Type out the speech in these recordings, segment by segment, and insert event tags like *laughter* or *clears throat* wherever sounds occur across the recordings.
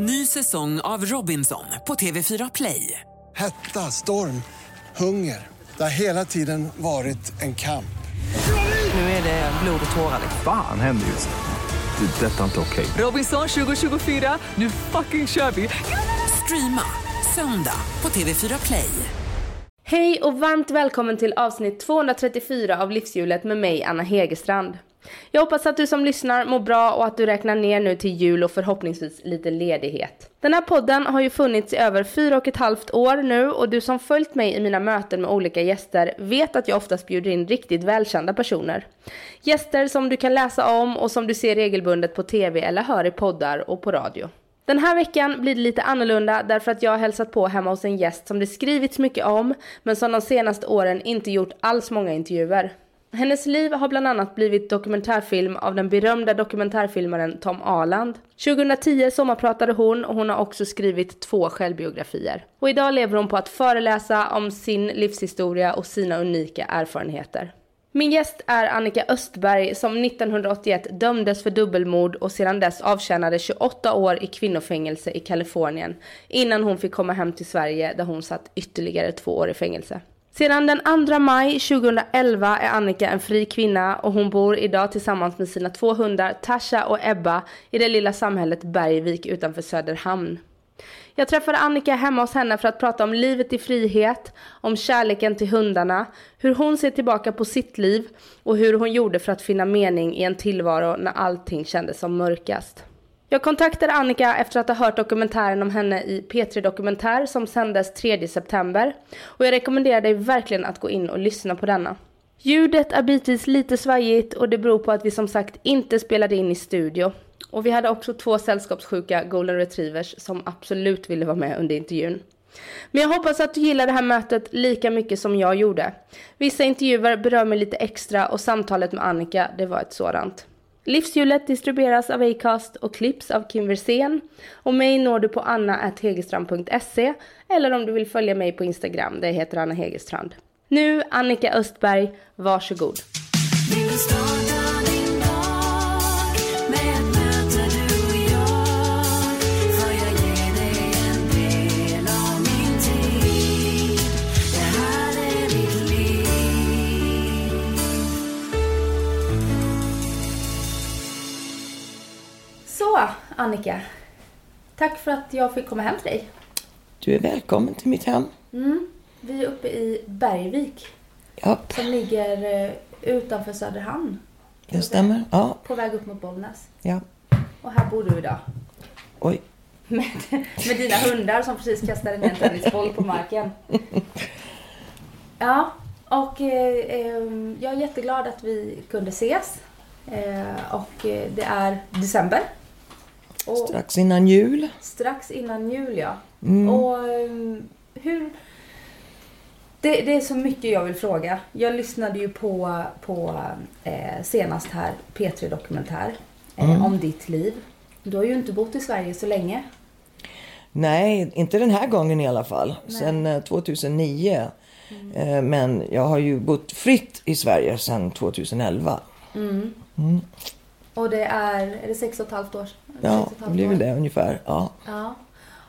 Ny säsong av Robinson på TV4 Play. Hetta, storm, hunger. Det har hela tiden varit en kamp. Nu är det blod och tårar. Fan händer just nu. Det. är Detta är inte okej. Robinson 2024, nu fucking kör vi! Streama söndag på TV4 Play. Hej och varmt välkommen till avsnitt 234 av Livshjulet med mig Anna Hegerstrand. Jag hoppas att du som lyssnar mår bra och att du räknar ner nu till jul och förhoppningsvis lite ledighet. Den här podden har ju funnits i över fyra och ett halvt år nu och du som följt mig i mina möten med olika gäster vet att jag oftast bjuder in riktigt välkända personer. Gäster som du kan läsa om och som du ser regelbundet på tv eller hör i poddar och på radio. Den här veckan blir det lite annorlunda därför att jag har hälsat på hemma hos en gäst som det skrivits mycket om men som de senaste åren inte gjort alls många intervjuer. Hennes liv har bland annat blivit dokumentärfilm av den berömda dokumentärfilmaren Tom Aland. 2010 sommarpratade hon och hon har också skrivit två självbiografier. Och idag lever hon på att föreläsa om sin livshistoria och sina unika erfarenheter. Min gäst är Annika Östberg som 1981 dömdes för dubbelmord och sedan dess avtjänade 28 år i kvinnofängelse i Kalifornien innan hon fick komma hem till Sverige där hon satt ytterligare två år i fängelse. Sedan den 2 maj 2011 är Annika en fri kvinna och hon bor idag tillsammans med sina två hundar Tasha och Ebba i det lilla samhället Bergvik utanför Söderhamn. Jag träffade Annika hemma hos henne för att prata om livet i frihet, om kärleken till hundarna, hur hon ser tillbaka på sitt liv och hur hon gjorde för att finna mening i en tillvaro när allting kändes som mörkast. Jag kontaktade Annika efter att ha hört dokumentären om henne i P3 Dokumentär som sändes 3 september och jag rekommenderar dig verkligen att gå in och lyssna på denna. Ljudet är bitvis lite svajigt och det beror på att vi som sagt inte spelade in i studio. Och vi hade också två sällskapssjuka golden retrievers som absolut ville vara med under intervjun. Men jag hoppas att du gillar det här mötet lika mycket som jag gjorde. Vissa intervjuer berör mig lite extra och samtalet med Annika, det var ett sådant. Livshjulet distribueras av Acast och klipps av Kim Versén. Och mig når du på anna.hegerstrand.se eller om du vill följa mig på Instagram, det heter Anna Hegerstrand. Nu Annika Östberg, varsågod. Vill Så Annika, tack för att jag fick komma hem till dig. Du är välkommen till mitt hem. Vi är uppe i Bergvik Japp, som ligger eh, utanför Söderhamn. det stämmer. Ja, På väg upp mot Bollnäs. ja. Och här bor du idag. Oj. Med, med dina hundar som precis kastade ner en tennisboll på marken. Ja, och eh, eh, jag är jätteglad att vi kunde ses. Eh, och eh, det är december. Och Strax innan jul. strax innan jul, ja. Mm. Och eh, hur... Det, det är så mycket jag vill fråga. Jag lyssnade ju på, på eh, senast här P3 Dokumentär eh, Mm. om ditt liv. Du har ju inte bott i Sverige så länge. Nej, inte den här gången i alla fall. Sen eh, 2009. Eh, Men jag har ju bott fritt i Sverige sedan 2011. Och det är, är det sex och ett halvt år? Sex Ja, det blir väl det ungefär. Ja. Ja.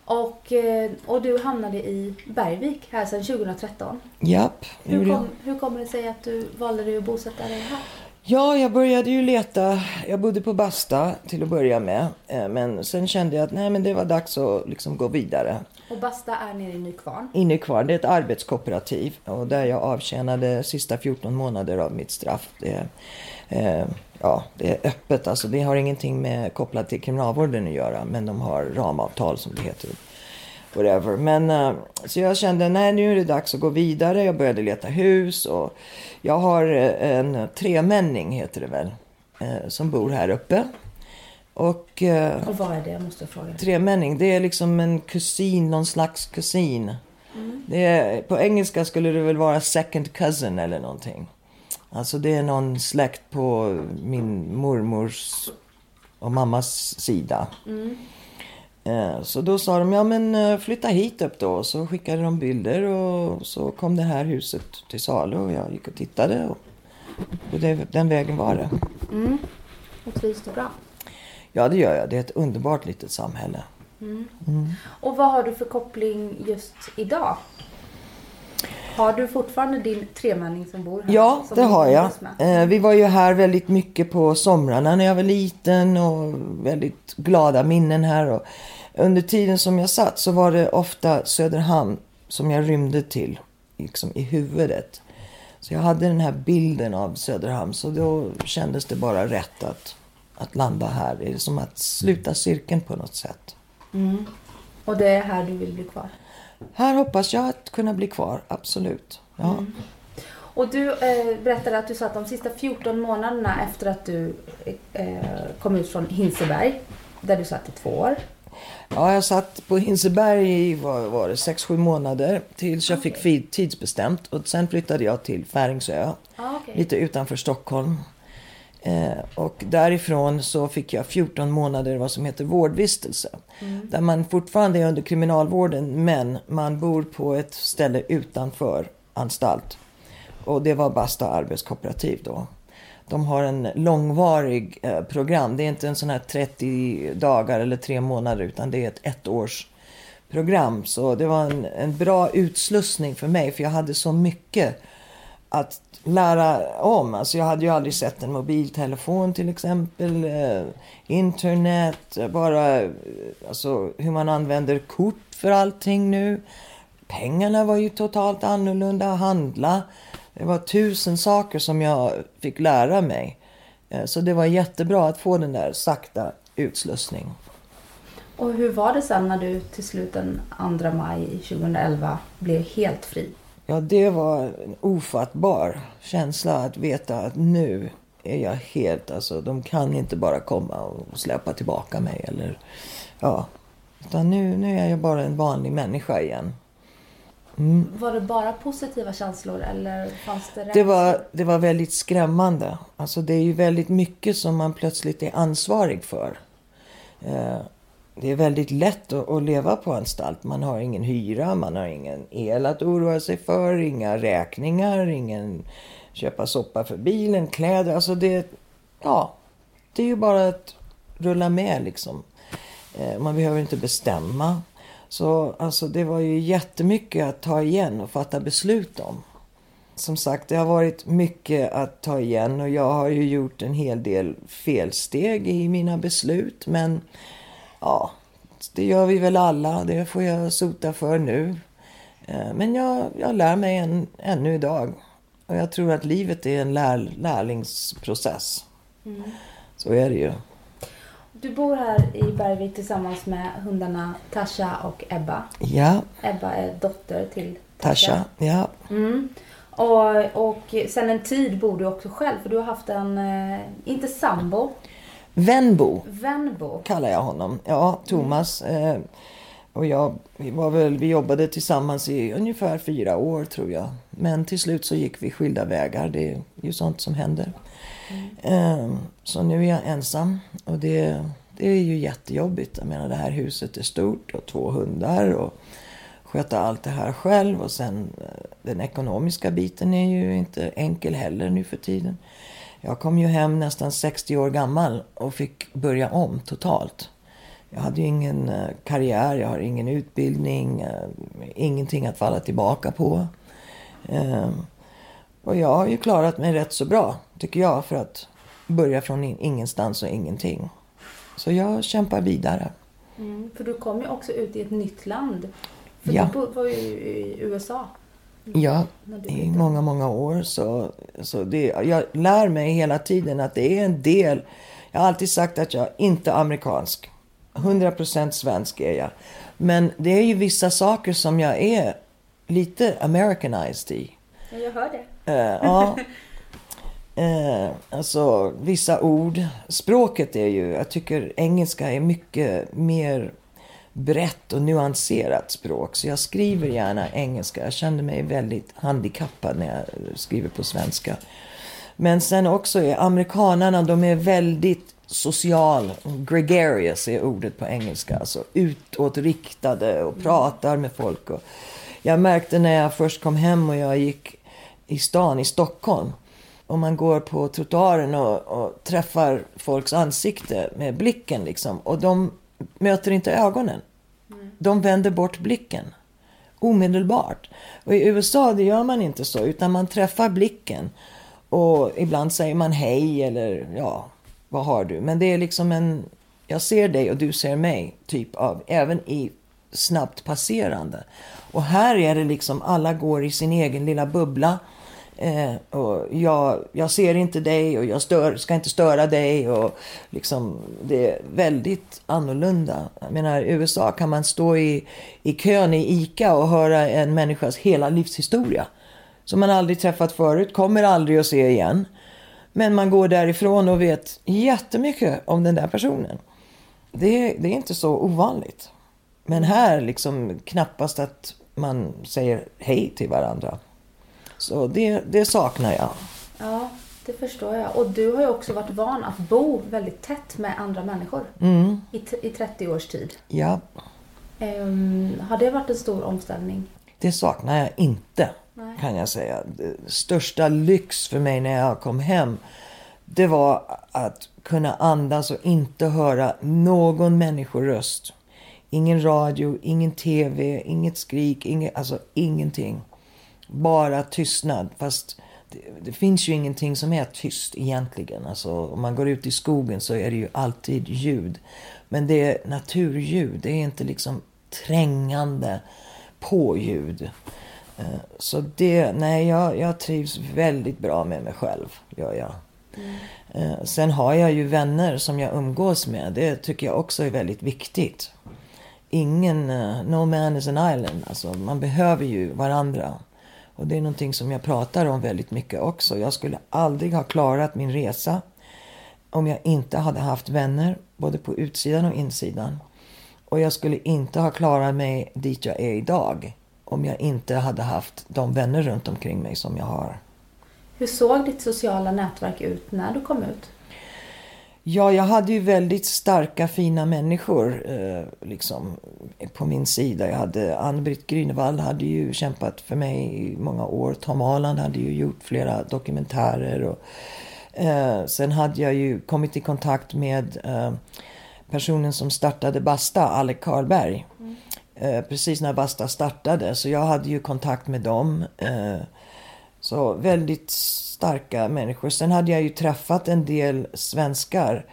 Och, eh, och du hamnade i Bergvik här sedan 2013. Japp, Hur, kom, hur kommer det sig att du valde dig att bosätta dig här? Ja, jag började ju leta. Jag bodde på Basta till att börja med. Eh, Men sen kände jag att nej, men det var dags att liksom gå vidare. Och Basta är nere i Nykvarn. I Nykvarn. det är ett arbetskooperativ och där jag avtjänade sista 14 månader av mitt straff. Det, eh, ja, det är öppet, alltså det har ingenting med kopplat till kriminalvården att göra men de har ramavtal som det heter. Whatever. Men, eh, så jag kände nej nu är det dags att gå vidare. Jag började leta hus och jag har eh, en tremänning heter det väl. Eh, som bor här uppe. Och eh, Och vad är det? Jag måste fråga. Tremänning, det är liksom en kusin, någon slags kusin. Det är, på engelska skulle det väl vara second cousin eller någonting. Alltså det är någon släkt på min mormors och mammas sida. Eh, Så då sa de, ja men eh, flytta hit upp då. Så skickade de bilder och så kom det här huset till salu och jag gick och tittade. Och det, den vägen var det. Och trivs du bra? Ja, det gör jag. Det är ett underbart litet samhälle. Och vad har du för koppling just idag? Har du fortfarande din tremänning som bor här? Ja, det har jag. Eh, vi var ju här väldigt mycket på somrarna när jag var liten och väldigt glada minnen här. Och under tiden som jag satt så var det ofta Söderhamn som jag rymde till, liksom i huvudet. Så jag hade den här bilden av Söderhamn så då kändes det bara rätt att, att landa här. Det är som att sluta cirkeln på något sätt. Och det är här du vill bli kvar? Här hoppas jag att kunna bli kvar, absolut. Ja. Och du eh, berättade att du satt de sista 14 månaderna efter att du eh, kom ut från Hinseberg. Där du satt i två år. Ja, jag satt på Hinseberg i vad var det, sex, sju månader tills jag fick fi- tidsbestämt. Och sen flyttade jag till Färingsö, Ah, okej. lite utanför Stockholm. Eh, och därifrån så fick jag 14 månader vad som heter vårdvistelse. Där man fortfarande är under kriminalvården men man bor på ett ställe utanför anstalt. Och det var Basta arbetskooperativ då. De har en långvarig eh, program. Det är inte en sån här 30 dagar eller tre månader utan det är ett ettårsprogram. Så det var en, en bra utslussning för mig för jag hade så mycket att lära om. Alltså jag hade ju aldrig sett en mobiltelefon till exempel. Eh, internet, bara alltså, hur man använder kort för allting nu. Pengarna var ju totalt annorlunda att handla. Det var tusen saker som jag fick lära mig. Eh, Så det var jättebra att få den där sakta utslussning. Och hur var det sen när du till slut den 2 maj 2011 blev helt fri? Ja, det var en ofattbar känsla att veta att nu är jag helt, alltså de kan inte bara komma och släppa tillbaka mig eller, ja. Utan nu, nu är jag bara en vanlig människa igen. Var det bara positiva känslor eller fanns det Det rädsla? var, det var väldigt skrämmande. Alltså det är ju väldigt mycket som man plötsligt är ansvarig för. Eh, det är väldigt lätt att, att leva på anstalt. Man har ingen hyra, man har ingen el att oroa sig för, inga räkningar, ingen köpa soppa för bilen, kläder. Alltså det, ja, det är ju bara att rulla med liksom. Eh, man behöver inte bestämma. Så alltså det var ju jättemycket att ta igen och fatta beslut om. Som sagt, det har varit mycket att ta igen och jag har ju gjort en hel del felsteg i mina beslut. Men ja, det gör vi väl alla. Det får jag sota för nu. Eh, Men jag, jag lär mig än, ännu idag. Och jag tror att livet är en lär, lärlingsprocess. Så är det ju. Du bor här i Bergvik tillsammans med hundarna Tasha och Ebba. Ja, Ebba är dotter till Tasha. Tasha. Ja, Mm. Och, och sen en tid bor du också själv för du har haft en, eh, inte sambo, Venbo. vänbo. kallar jag honom. Ja, Thomas. Eh, och jag, vi, var väl, vi jobbade tillsammans i ungefär fyra år tror jag. Men till slut så gick vi skilda vägar. Det är ju sånt som händer. Eh, så nu är jag ensam. Och det, det är ju jättejobbigt. Jag menar det här huset är stort och två hundar. Och sköta allt det här själv. Och sen eh, den ekonomiska biten är ju inte enkel heller nu för tiden. Jag kom ju hem nästan 60 år gammal och fick börja om totalt. Jag hade ju ingen eh, karriär, jag har ingen utbildning, eh, ingenting att falla tillbaka på. Eh, Och jag har ju klarat mig rätt så bra, tycker jag, för att börja från in- ingenstans och ingenting. Så jag kämpar vidare. Mm, för du kom ju också ut i ett nytt land. För Ja. du var ju i USA. Ja, i många, många år. Så, så det, jag lär mig hela tiden att det är en del. Jag har alltid sagt att jag inte är amerikansk. 100% svensk är jag. Men det är ju vissa saker som jag är lite americanized i. Ja, jag hör det. Eh, ja. *laughs* Eh, alltså vissa ord. Språket är ju, jag tycker engelska är mycket mer brett och nyanserat språk. Så jag skriver gärna engelska. Jag kände mig väldigt handikappad när jag skriver på svenska. Men sen också är amerikanarna, de är väldigt social. Gregarious är ordet på engelska. Alltså utåtriktade och pratar med folk. Och jag märkte när jag först kom hem och jag gick i stan i Stockholm. Om man går på trottoaren och, och träffar folks ansikte med blicken liksom. Och de möter inte ögonen de vänder bort blicken. Omedelbart. Och i USA det gör man inte så, utan man träffar blicken. Och ibland säger man hej eller ja, vad har du? Men det är liksom en, jag ser dig och du ser mig, typ av, även i snabbt passerande. Och här är det liksom, alla går i sin egen lilla bubbla. Eh, och jag, jag ser inte dig och jag stör, ska inte störa dig. Och liksom, det är väldigt annorlunda. Jag menar, i USA kan man stå i, i kön i ICA och höra en människas hela livshistoria. Som man aldrig träffat förut, kommer aldrig att se igen. Men man går därifrån och vet jättemycket om den där personen. Det, det är inte så ovanligt. Men här liksom knappast att man säger hej till varandra. Så det, det saknar jag. Ja, det förstår jag. Och du har ju också varit van att bo väldigt tätt med andra människor i, t- i 30 års tid. Ja, Ehm, har det varit en stor omställning? det saknar jag inte Nej. kan jag säga. Det största lyx för mig när jag kom hem det var att kunna andas och inte höra någon människoröst. Ingen radio, ingen tv, inget skrik, inget, alltså ingenting. Bara tystnad. Fast det, det finns ju ingenting som är tyst egentligen. Alltså, om man går ut i skogen så är det ju alltid ljud. Men det är naturljud. Det är inte liksom trängande påljud. Eh, Så det, nej jag, jag trivs väldigt bra med mig själv, gör jag. Eh, Sen har jag ju vänner som jag umgås med. Det tycker jag också är väldigt viktigt. Ingen, eh, no man is an island. Alltså man behöver ju varandra. Och det är någonting som jag pratar om väldigt mycket också. Jag skulle aldrig ha klarat min resa om jag inte hade haft vänner, både på utsidan och insidan. Och jag skulle inte ha klarat mig dit jag är idag om jag inte hade haft de vänner runt omkring mig som jag har. Hur såg ditt sociala nätverk ut när du kom ut? Ja, jag hade ju väldigt starka, fina människor eh, liksom, på min sida. Jag hade Ann-Britt Grünewald hade ju kämpat för mig i många år. Tom Holland hade ju gjort flera dokumentärer. Och, eh, sen hade jag ju kommit i kontakt med eh, personen som startade Basta, Alec Karlberg. Eh, precis när Basta startade. Så jag hade ju kontakt med dem. Så väldigt starka människor. Sen hade jag ju träffat en del svenskar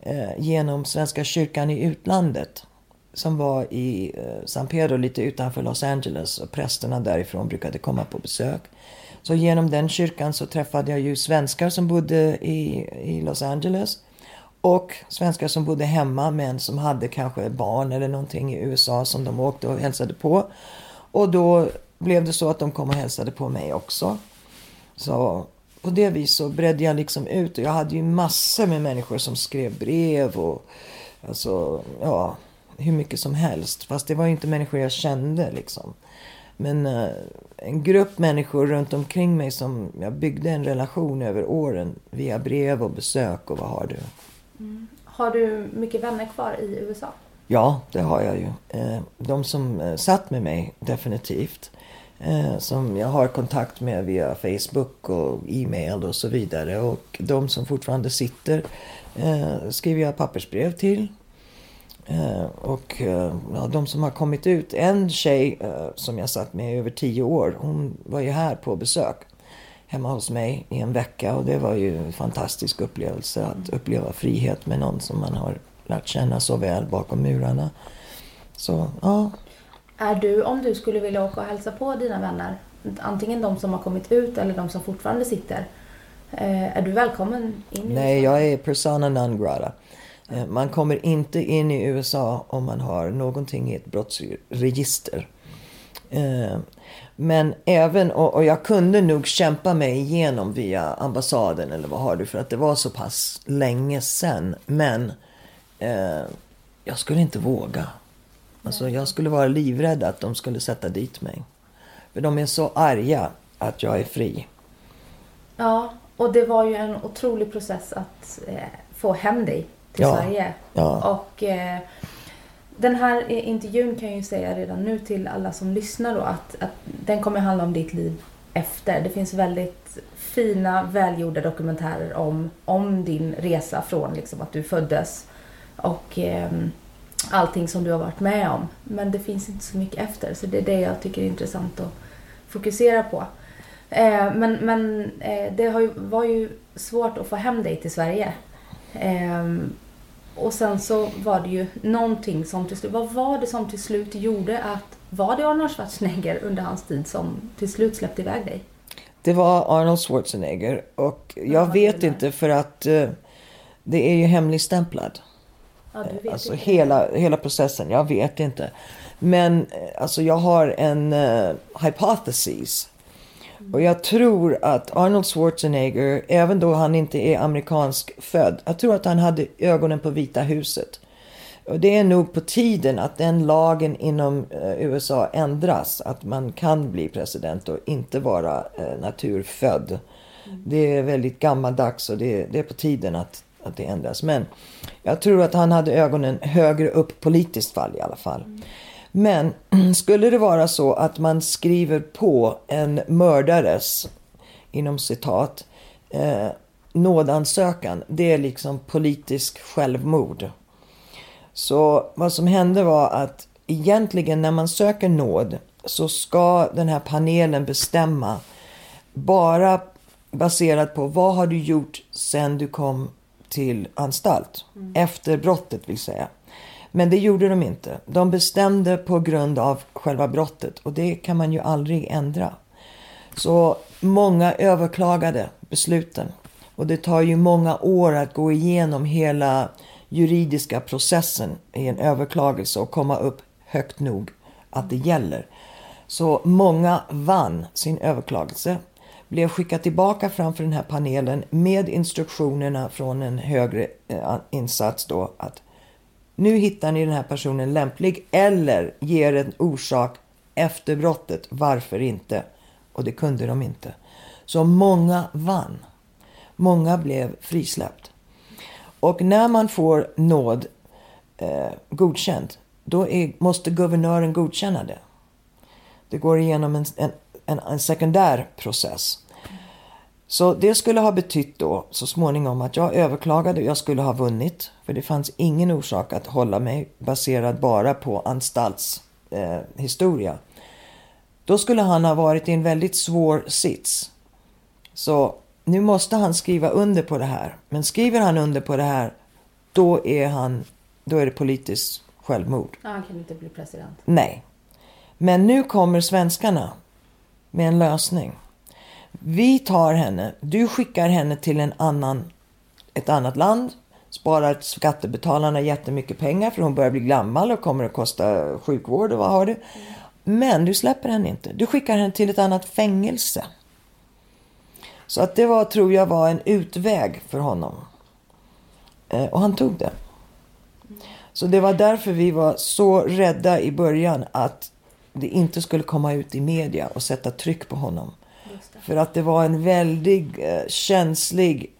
eh, genom Svenska kyrkan i utlandet. Som var i eh, San Pedro lite utanför Los Angeles och prästerna därifrån brukade komma på besök. Så genom den kyrkan så träffade jag ju svenskar som bodde i, i Los Angeles. Och svenskar som bodde hemma men som hade kanske barn eller någonting i USA som de åkte och hälsade på. Och då blev det så att de kom och hälsade på mig också. Så på det viset så bredde jag liksom ut och jag hade ju massor med människor som skrev brev och alltså, ja, hur mycket som helst. Fast det var inte människor jag kände liksom. Men eh, en grupp människor runt omkring mig som jag byggde en relation över åren via brev och besök och vad har du. Har du mycket vänner kvar i USA? Ja, det har jag ju. Eh, De som eh, satt med mig, definitivt. Eh, som jag har kontakt med via Facebook och e-mail och så vidare. Och de som fortfarande sitter eh, skriver jag pappersbrev till. Eh, Och eh, ja, de som har kommit ut. En tjej eh, som jag satt med i över tio år. Hon var ju här på besök. Hemma hos mig i en vecka. Och det var ju en fantastisk upplevelse. Att uppleva frihet med någon som man har lärt känna så väl bakom murarna. Så ja, är du, om du skulle vilja åka och hälsa på dina vänner, antingen de som har kommit ut eller de som fortfarande sitter, eh, är du välkommen in i Nej, USA? jag är persona non grata. Eh, Man kommer inte in i USA om man har någonting i ett brottsregister. Eh, Men även, och jag kunde nog kämpa mig igenom via ambassaden eller vad har du för att det var så pass länge sedan. Men jag skulle inte våga. Alltså jag skulle vara livrädd att de skulle sätta dit mig. För de är så arga att jag är fri. Ja, och det var ju en otrolig process att eh, få hem dig till Ja, Sverige. ja. Och eh, den här eh, intervjun kan jag ju säga redan nu till alla som lyssnar då att, att den kommer handla om ditt liv efter. Det finns väldigt fina, välgjorda dokumentärer om, om din resa från liksom att du föddes och ehm, allting som du har varit med om. Men det finns inte så mycket efter, så det är det jag tycker är intressant att fokusera på. Eh, men men eh, det har ju, var ju svårt att få hem dig till Sverige. Ehm, och sen så var det ju någonting som till slut, vad var det som till slut gjorde att, var det Arnold Schwarzenegger under hans tid som till slut släppte iväg dig? Det var Arnold Schwarzenegger och jag Ja, vet inte för att eh, det är ju hemligstämplad. Ja, vet Alltså inte. hela, hela processen, jag vet inte. Men eh, alltså jag har en uh, hypothesis. Och jag tror att Arnold Schwarzenegger, även då han inte är amerikansk född, jag tror att han hade ögonen på Vita huset. Och det är nog på tiden att den lagen inom eh, USA ändras. Att man kan bli president och inte vara eh, naturfödd. Det är väldigt gammaldags och det, det är på tiden att, att det ändras. Men jag tror att han hade ögonen högre upp politiskt fall i alla fall. Men *clears throat* skulle det vara så att man skriver på en mördares, inom citat, eh, nådansökan. Det är liksom politisk självmord. Så vad som hände var att egentligen när man söker nåd så ska den här panelen bestämma bara baserat på vad har du gjort sen du kom till anstalt. Efter brottet vill säga. Men det gjorde de inte. De bestämde på grund av själva brottet och det kan man ju aldrig ändra. Så många överklagade besluten. Och det tar ju många år att gå igenom hela juridiska processen i en överklagelse och komma upp högt nog att det gäller. Så många vann sin överklagelse, blev skickad tillbaka framför den här panelen med instruktionerna från en högre eh, insats då att nu hittar ni den här personen lämplig eller ger en orsak efter brottet. Varför inte? Och det kunde de inte. Så många vann. Många blev frisläppt. Och när man får nåd eh, godkänt, då är, måste guvernören godkänna det. Det går igenom en, en, en, en sekundär process. Så det skulle ha betytt då så småningom att jag överklagade och jag skulle ha vunnit. För det fanns ingen orsak att hålla mig baserad bara på anstaltshistoria. Eh, historia. Då skulle han ha varit i en väldigt svår sits. Så nu måste han skriva under på det här. Men skriver han under på det här, då är, han, då är det politiskt självmord. Ja, han kan inte bli president. Nej. Men nu kommer svenskarna med en lösning. Vi tar henne, du skickar henne till en annan, ett annat land, sparar skattebetalarna jättemycket pengar för hon börjar bli gammal och kommer att kosta sjukvård och vad har du. Men du släpper henne inte. Du skickar henne till ett annat fängelse. Så att det var, tror jag var en utväg för honom. Eh, och han tog det. Så det var därför vi var så rädda i början att det inte skulle komma ut i media och sätta tryck på honom. För att det var en väldigt eh, känslig,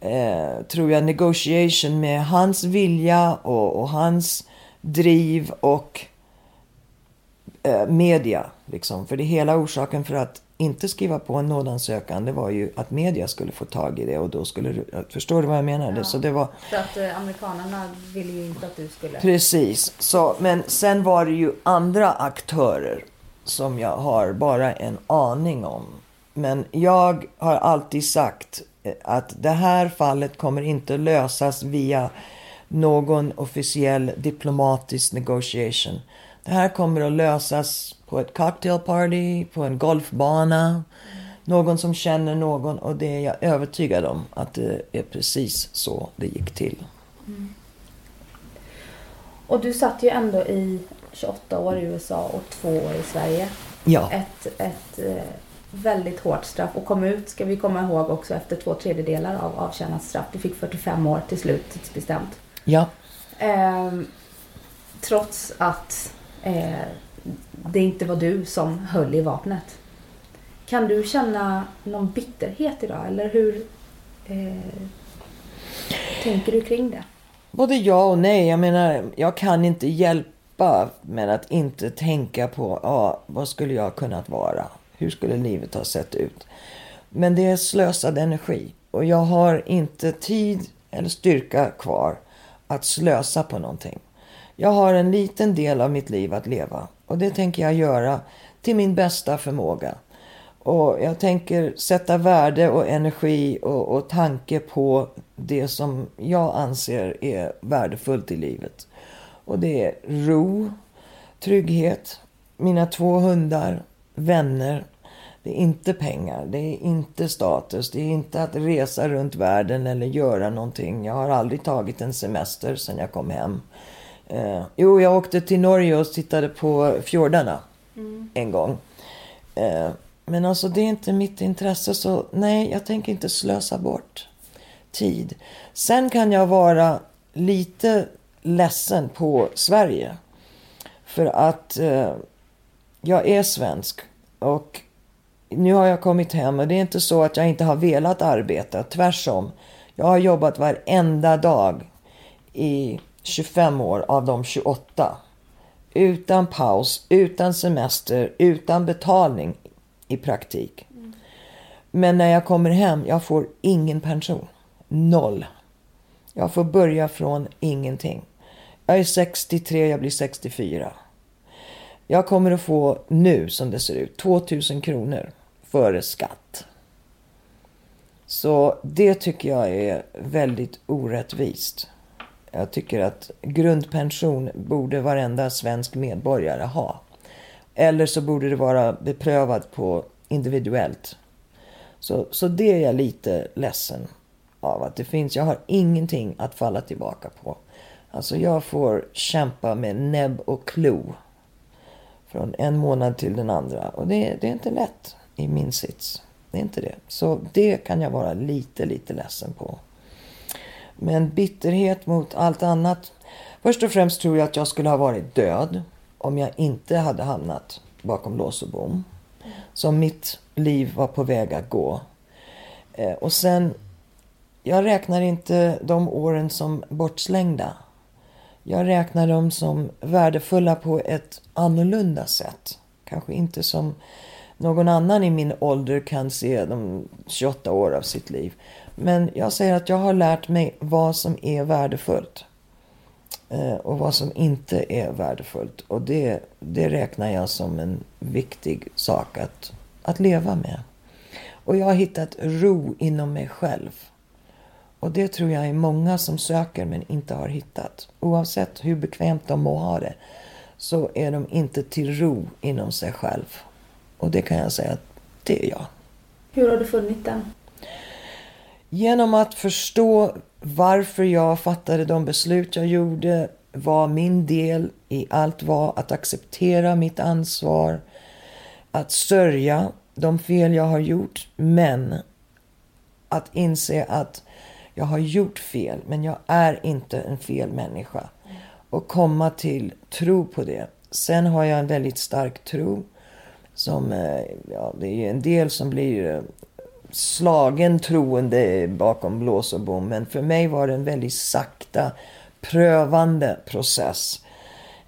eh, tror jag, negotiation med hans vilja och, och hans driv och eh, media. Liksom. För det hela orsaken för att inte skriva på en nådansökan, det var ju att media skulle få tag i det och då skulle du, förstår du vad jag menar? Så det var, För att eh, amerikanerna ville ju inte att du skulle... Precis. Så, men sen var det ju andra aktörer som jag har bara en aning om. Men jag har alltid sagt eh, att det här fallet kommer inte lösas via någon officiell diplomatisk negotiation. Det här kommer att lösas på ett cocktail party, på en golfbana. Någon som känner någon och det är jag övertygad om att det är precis så det gick till. Och du satt ju ändå i 28 år i USA och två år i Sverige. Ja. Ett, ett eh, väldigt hårt straff och kom ut, ska vi komma ihåg också, efter två tredjedelar av avtjänat straff. Du fick 45 år till slut, tidsbestämt. Ja. Ehm, trots att eh, det inte var du som höll i vapnet. Kan du känna någon bitterhet idag eller hur eh, tänker du kring det? Både ja och nej. Jag menar, jag kan inte hjälpa med att inte tänka på ja, vad skulle jag kunnat vara? Hur skulle livet ha sett ut? Men det är slösad energi. Och jag har inte tid eller styrka kvar att slösa på någonting. Jag har en liten del av mitt liv att leva och det tänker jag göra till min bästa förmåga. Och jag tänker sätta värde och energi och, och tanke på det som jag anser är värdefullt i livet. Och det är ro, trygghet, mina två hundar, vänner. Det är inte pengar, det är inte status, det är inte att resa runt världen eller göra någonting. Jag har aldrig tagit en semester sedan jag kom hem. Eh, jo, jag åkte till Norge och tittade på fjordarna en gång. Eh, men alltså det är inte mitt intresse så nej, jag tänker inte slösa bort tid. Sen kan jag vara lite ledsen på Sverige. För att eh, jag är svensk och nu har jag kommit hem och det är inte så att jag inte har velat arbeta. Tvärsom. Jag har jobbat varenda dag i 25 år av de 28. Utan paus, utan semester, utan betalning i praktik. Men när jag kommer hem, jag får ingen pension. Noll. Jag får börja från ingenting. Jag är 63, jag blir 64. Jag kommer att få nu, som det ser ut, 2000 kronor före skatt. Så det tycker jag är väldigt orättvist. Jag tycker att grundpension borde varenda svensk medborgare ha. Eller så borde det vara beprövat på individuellt. Så, så det är jag lite ledsen av att det finns. Jag har ingenting att falla tillbaka på. Alltså jag får kämpa med näbb och klo. Från en månad till den andra. Och det, det är inte lätt i min sits. Det är inte det. Så det kan jag vara lite, lite ledsen på. Men bitterhet mot allt annat. Först och främst tror jag att jag skulle ha varit död om jag inte hade hamnat bakom lås och bom. Som mitt liv var på väg att gå. Eh, och sen, jag räknar inte de åren som bortslängda. Jag räknar dem som värdefulla på ett annorlunda sätt. Kanske inte som någon annan i min ålder kan se de 28 år av sitt liv. Men jag säger att jag har lärt mig vad som är värdefullt. Eh, och vad som inte är värdefullt. Och det, det räknar jag som en viktig sak att, att leva med. Och jag har hittat ro inom mig själv. Och det tror jag är många som söker men inte har hittat. Oavsett hur bekvämt de må ha det så är de inte till ro inom sig själv. Och det kan jag säga att det är jag. Hur har du funnit den? Genom att förstå varför jag fattade de beslut jag gjorde, vad min del i allt var, att acceptera mitt ansvar, att sörja de fel jag har gjort, men att inse att jag har gjort fel, men jag är inte en fel människa. Och komma till tro på det. Sen har jag en väldigt stark tro. Som, eh, ja, det är en del som blir eh, slagen troende bakom blås och bom. Men för mig var det en väldigt sakta, prövande process.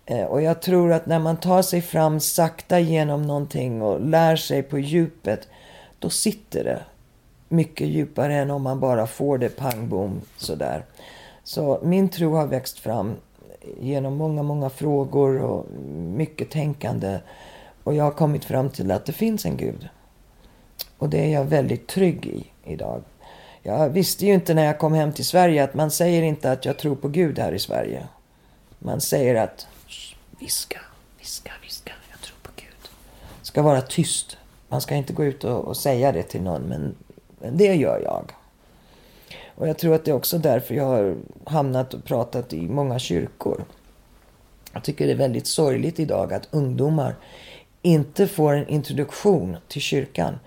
Eh, och jag tror att när man tar sig fram sakta genom någonting och lär sig på djupet, då sitter det mycket djupare än om man bara får det pang bom sådär. Så min tro har växt fram genom många, många frågor och mycket tänkande. Och jag har kommit fram till att det finns en Gud. Och det är jag väldigt trygg i idag. Jag visste ju inte när jag kom hem till Sverige att man säger inte att jag tror på Gud här i Sverige. Man säger att viska, viska, viska, jag tror på Gud. Ska vara tyst. Man ska inte gå ut och, och säga det till någon, men, men det gör jag. Och jag tror att det är också därför jag har hamnat och pratat i många kyrkor. Jag tycker det är väldigt sorgligt idag att ungdomar inte får en introduktion till kyrkan.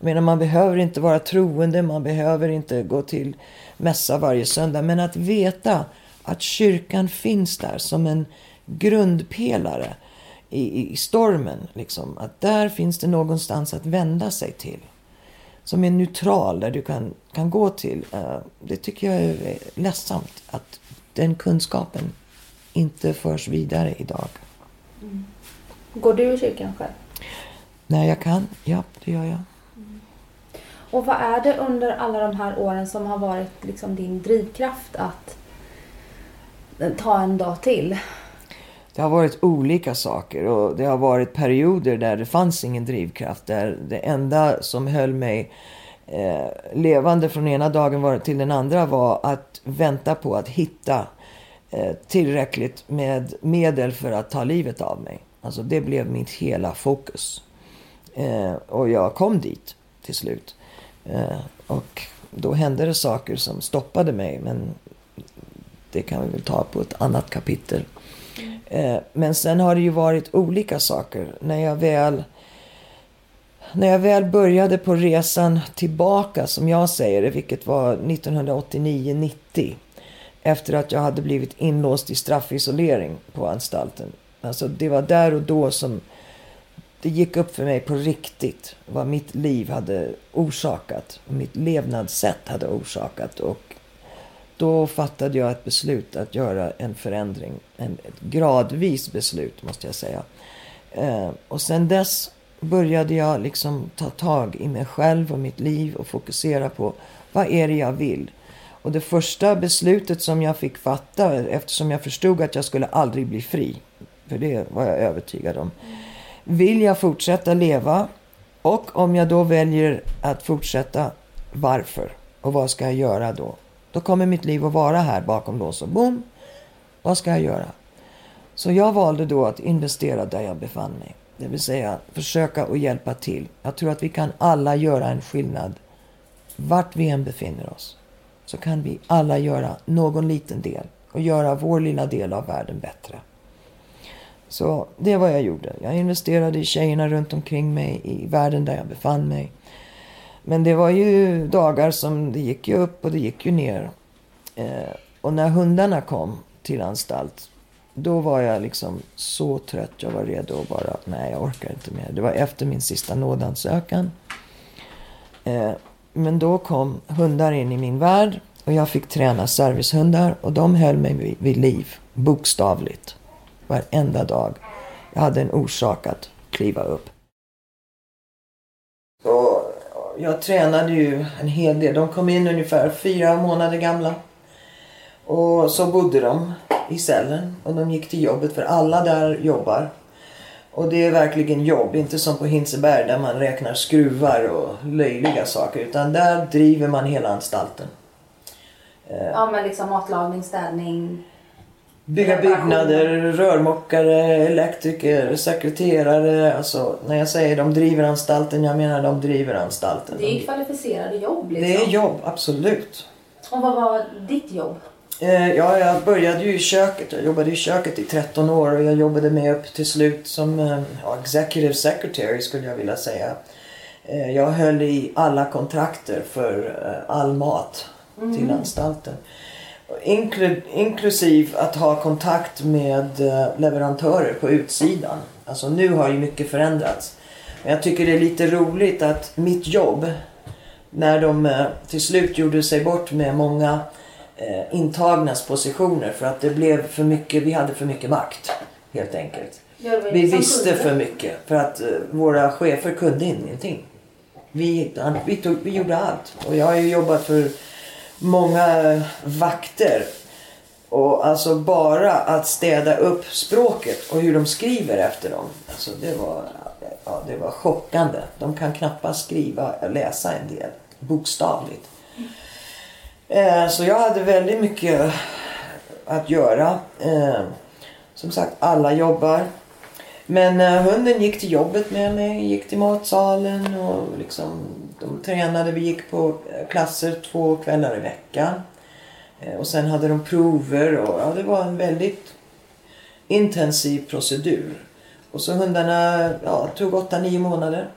Menar, man behöver inte vara troende, man behöver inte gå till mässa varje söndag. Men att veta att kyrkan finns där som en grundpelare i, i stormen. Liksom. Att där finns det någonstans att vända sig till. Som är neutral, där du kan, kan gå till. Eh, det tycker jag är ledsamt att den kunskapen inte förs vidare idag. Går du i kyrkan själv? När jag kan, ja det gör jag. Och vad är det under alla de här åren som har varit liksom din drivkraft att ta en dag till? det har varit olika saker och det har varit perioder där det fanns ingen drivkraft. Där det enda som höll mig eh, levande från ena dagen till den andra var att vänta på att hitta eh, tillräckligt med medel för att ta livet av mig. Alltså det blev mitt hela fokus. Eh, och jag kom dit till slut. Eh, och då hände det saker som stoppade mig. Men det kan vi väl ta på ett annat kapitel. Eh, men sen har det ju varit olika saker. När jag väl när jag väl började på resan tillbaka, som jag säger det, vilket var 1989-90. Efter att jag hade blivit inlåst i straffisolering på anstalten. Alltså det var där och då som det gick upp för mig på riktigt vad mitt liv hade orsakat. och Mitt levnadssätt hade orsakat. Och då fattade jag ett beslut att göra en förändring. En, ett gradvis beslut måste jag säga. Eh, och sen dess började jag liksom ta tag i mig själv och mitt liv och fokusera på vad är det jag vill. Och det första beslutet som jag fick fatta eftersom jag förstod att jag skulle aldrig bli fri. För det var jag övertygad om. Vill jag fortsätta leva? Och om jag då väljer att fortsätta, varför? Och vad ska jag göra då? Då kommer mitt liv att vara här bakom lås och bom. Vad ska jag göra? Så jag valde då att investera där jag befann mig. Det vill säga försöka att hjälpa till. Jag tror att vi kan alla göra en skillnad. Vart vi än befinner oss. Så kan vi alla göra någon liten del. Och göra vår lilla del av världen bättre. Så det var jag gjorde. Jag investerade i tjejerna runt omkring mig, i världen där jag befann mig. Men det var ju dagar som det gick ju upp och det gick ju ner. Eh, och när hundarna kom till anstalt, då var jag liksom så trött. Jag var redo att bara, nej jag orkar inte mer. Det var efter min sista nådansökan. Eh, men då kom hundar in i min värld och jag fick träna servicehundar och de höll mig vid, vid liv, bokstavligt. Varenda dag. Jag hade en orsak att kliva upp. Och jag tränade ju en hel del. De kom in ungefär fyra månader gamla. Och så bodde de i cellen och de gick till jobbet för alla där jobbar. Och det är verkligen jobb, inte som på Hinseberg där man räknar skruvar och löjliga saker. Utan där driver man hela anstalten. Ja men liksom matlagning, städning. Bygga byggnader, rörmokare, elektriker, sekreterare. Alltså när jag säger de driver anstalten, jag menar de driver anstalten. Det är kvalificerade jobb liksom. Det är jobb, absolut. Och vad var ditt jobb? Eh, ja, jag började ju i köket. Jag jobbade i köket i 13 år och jag jobbade mig upp till slut som eh, ja, executive secretary skulle jag vilja säga. Eh, jag höll i alla kontrakter för all mat till anstalten. Inklu- inklusiv att ha kontakt med eh, leverantörer på utsidan. Alltså nu har ju mycket förändrats. Men jag tycker det är lite roligt att mitt jobb, när de eh, till slut gjorde sig bort med många eh, intagnas positioner för att det blev för mycket, vi hade för mycket makt helt enkelt. Vi visste för mycket för att våra chefer kunde ingenting. Vi, vi, tog, vi gjorde allt. Och jag har ju jobbat för många vakter. Och alltså bara att städa upp språket och hur de skriver efter dem. Alltså det var, ja, det var chockande. De kan knappast skriva och läsa en del. Bokstavligt. Eh, så jag hade väldigt mycket att göra. Eh, som sagt, alla jobbar. Men eh, hunden gick till jobbet med mig, gick till matsalen och liksom de tränade. Vi gick på eh, klasser två kvällar i veckan. Eh, och sen hade de prover och ja, det var en väldigt intensiv procedur. Och så hundarna ja, tog 8-9 månader.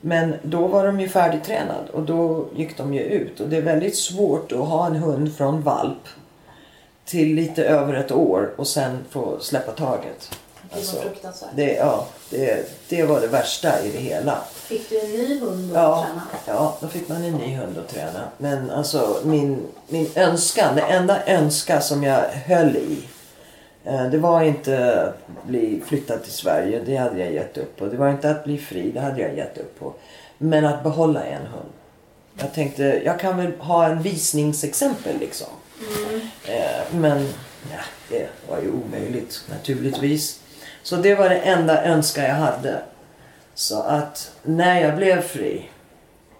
Men då var de ju färdigtränade och då gick de ju ut. Och det är väldigt svårt att ha en hund från valp till lite över ett år och sen få släppa taget. Alltså, Det var fruktansvärt. det, ja, det, det var det värsta i det hela. Fick du en ny hund att Ja, träna? ja, då fick man en ny hund att träna. Men alltså min, min önskan, det enda önska som jag höll i. eh, Det var inte att bli flyttad till Sverige, det hade jag gett upp på. Det var inte att bli fri, det hade jag gett upp på. Men att behålla en hund. Jag tänkte, jag kan väl ha en visningsexempel liksom. Eh, Men ja, Det var ju omöjligt naturligtvis. Så det var det enda önskan jag hade. Så att när jag blev fri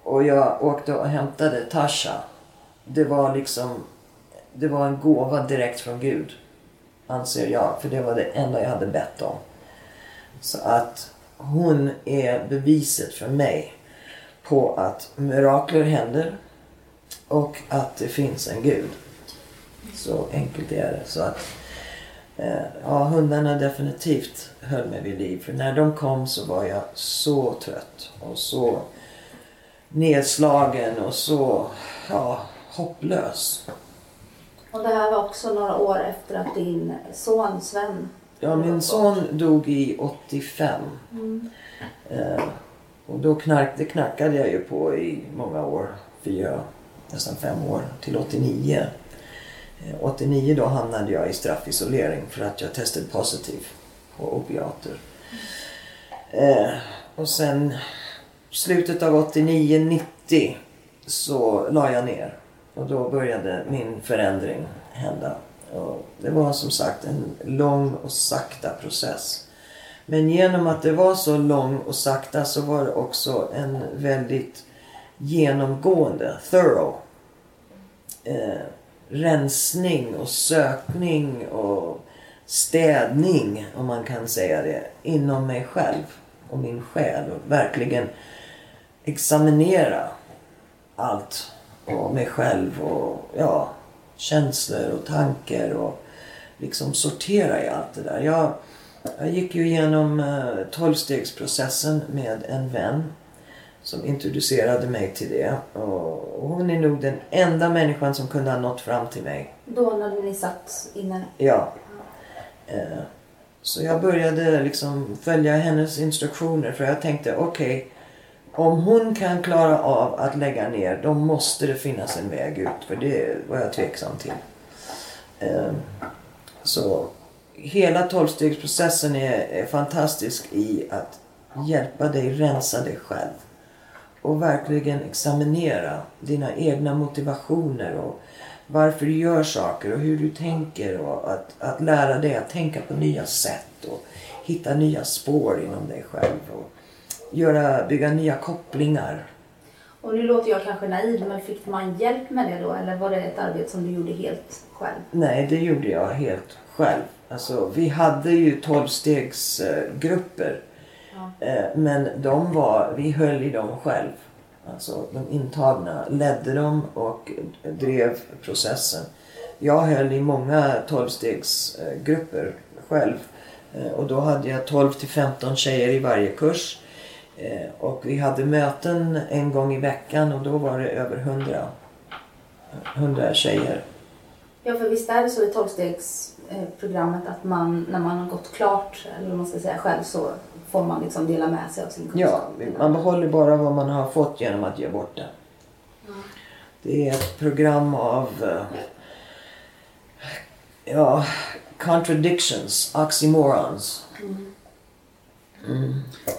och jag åkte och hämtade Tasha. Det var liksom, det var en gåva direkt från Gud. Anser jag, för det var det enda jag hade bett om. Så att hon är beviset för mig på att mirakler händer och att det finns en Gud. Så enkelt är det. Så att, ja, hundarna definitivt höll mig vid liv. För när de kom så var jag så trött och så nedslagen och så ja, hopplös. Och det här var också några år efter att din son Sven Ja, min son dog i 85. Eh, och då knark, det knarkade jag ju på i många år. Fyra, nästan fem år. Till 89. Eh, 89 då hamnade jag i straffisolering för att jag testade positiv på opiater. Eh, och sen slutet av 89-90 så la jag ner. Och då började min förändring hända. Och det var som sagt en lång och sakta process. Men genom att det var så lång och sakta så var det också en väldigt genomgående, thorough, eh, rensning och sökning och städning, om man kan säga det, inom mig själv och min själ. Och verkligen examinera allt och mig själv och ja, känslor och tankar och liksom sortera i allt det där. Jag, jag gick ju igenom eh, tolvstegsprocessen med en vän som introducerade mig till det. Och, hon är nog den enda människan som kunde ha nått fram till mig. Då när ni satt inne. Ja. Eh, så jag började liksom följa hennes instruktioner för jag tänkte okej om hon kan klara av att lägga ner då måste det finnas en väg ut för det var jag tveksam till. Eh, så hela tolvstegsprocessen är, är fantastisk i att hjälpa dig rensa dig själv. Och verkligen examinera dina egna motivationer och varför du gör saker och hur du tänker och att, att lära dig att tänka på nya sätt och hitta nya spår inom dig själv och göra, bygga nya kopplingar. Och nu låter jag kanske naiv, men fick man hjälp med det då? Eller var det ett arbete som du gjorde helt själv? Nej, det gjorde jag helt själv. Alltså, vi hade ju tolvstegsgrupper. Eh, men de var, vi höll i dem själv. Alltså de intagna ledde dem och drev processen. Jag höll i många tolvstegsgrupper själv. Eh, och då hade jag 12 till 15 tjejer i varje kurs. Eh, och vi hade möten en gång i veckan och då var det över 100, 100 tjejer. Ja, för visst är det så i tolvstegsprogrammet att man när man har gått klart, eller man ska säga själv, så får man liksom dela med sig av sin kunskap. Ja, man behåller bara vad man har fått genom att ge bort det. Det är ett program av eh, ja, contradictions, oxymorons.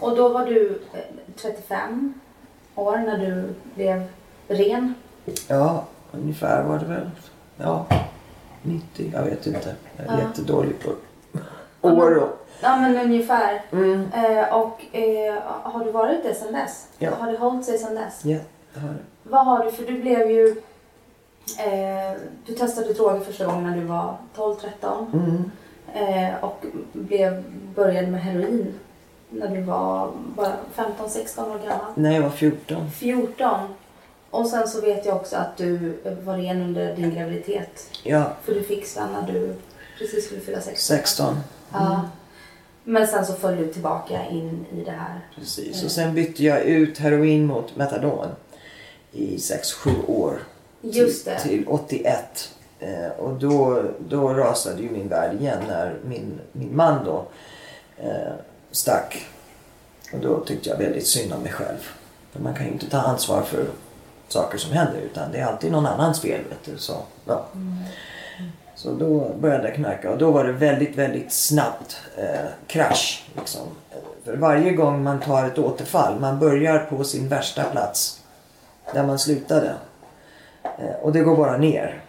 Och då var du eh, 35 år när du blev ren. Ja, ungefär var det väl. Ja, 90, jag vet inte. Jag är Ja. jättedålig på år och... Ja, men ungefär. Mm. Eh, och eh, har du varit det sedan dess? Ja. Har det hållit sig sedan dess? Ja, det har jag. Vad har du, för du blev ju... Eh, du testade droger första gången när du var 12-13 Mm. eh, och blev, började med heroin när du var bara 15-16 år gammal. När jag var 14. 14. Och sen så vet jag också att du var ren under din graviditet. Ja, För du fick Sven när du precis skulle fylla 16. 16. Ja. Men sen så föll du tillbaka in i det här. Precis. Och sen bytte jag ut heroin mot metadon i 6-7 år. Just till, det. till 81. Eh, och då, då rasade ju min värld igen när min, min man då eh, stack. Och då tyckte jag väldigt synd om mig själv. För man kan ju inte ta ansvar för saker som händer utan det är alltid någon annans fel. Vet du, så, ja. så då började jag knarka och då var det väldigt, väldigt snabbt eh, krasch. Liksom. För varje gång man tar ett återfall, man börjar på sin värsta plats där man slutade. Eh, Och det går bara ner.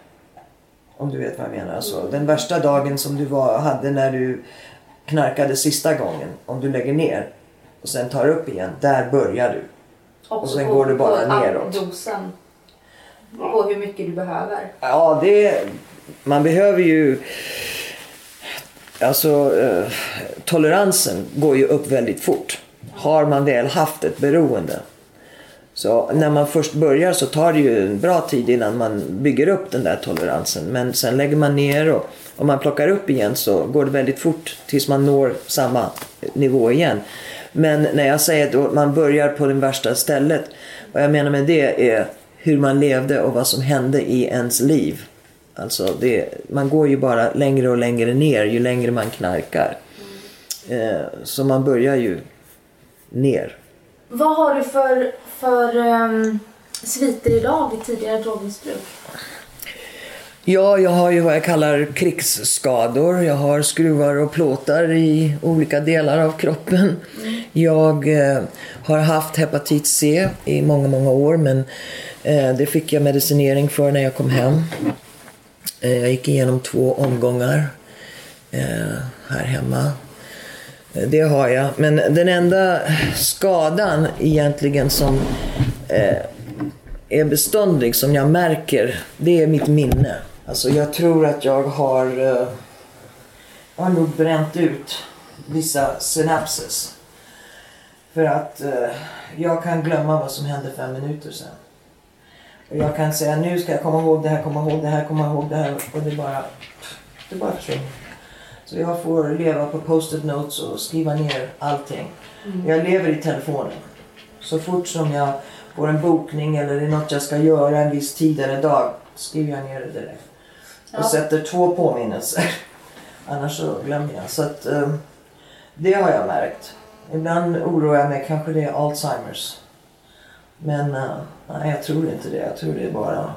Om du vet vad jag menar. Alltså, den värsta dagen som du var, hade när du knarkade sista gången. Om du lägger ner och sen tar upp igen. Där börjar du. Och sen går det bara på neråt. dosen. På hur mycket du behöver. Ja, det... Man behöver ju... Alltså, eh, toleransen går ju upp väldigt fort. Har man väl haft ett beroende. Så när man först börjar så tar det ju en bra tid innan man bygger upp den där toleransen. Men sen lägger man ner och om man plockar upp igen så går det väldigt fort tills man når samma nivå igen. Men när jag säger att man börjar på det värsta stället. Vad jag menar med det är hur man levde och vad som hände i ens liv. Alltså det, man går ju bara längre och längre ner ju längre man knarkar. Eh, så man börjar ju ner. Vad har du för, för um, sviter idag i tidigare drogmissbruk? Ja, jag har ju vad jag kallar krigsskador. Jag har skruvar och plåtar i olika delar av kroppen. Jag eh, har haft hepatit C i många, många år men eh, det fick jag medicinering för när jag kom hem. Eh, jag gick igenom två omgångar eh, här hemma. Eh, det har jag. Men den enda skadan egentligen som eh, är beståndig som jag märker, det är mitt minne. Alltså jag tror att jag har, jag har nog bränt ut vissa synapses. För att eh, jag kan glömma vad som hände fem minuter sedan. Och jag kan säga nu ska jag komma ihåg det här, komma ihåg det här, komma ihåg det här. Och det bara, det bara försvinner. Så jag får leva på post-it notes och skriva ner allting. Jag lever i telefonen. Så fort som jag får en bokning eller det är något jag ska göra en viss tid eller dag skriver jag ner det direkt. Och sätter två påminnelser. *laughs* Annars så glömmer jag. Så att, eh, det har jag märkt. Ibland oroar jag mig, kanske det är Alzheimers. Men eh, nej, jag tror inte det. Jag tror det är bara...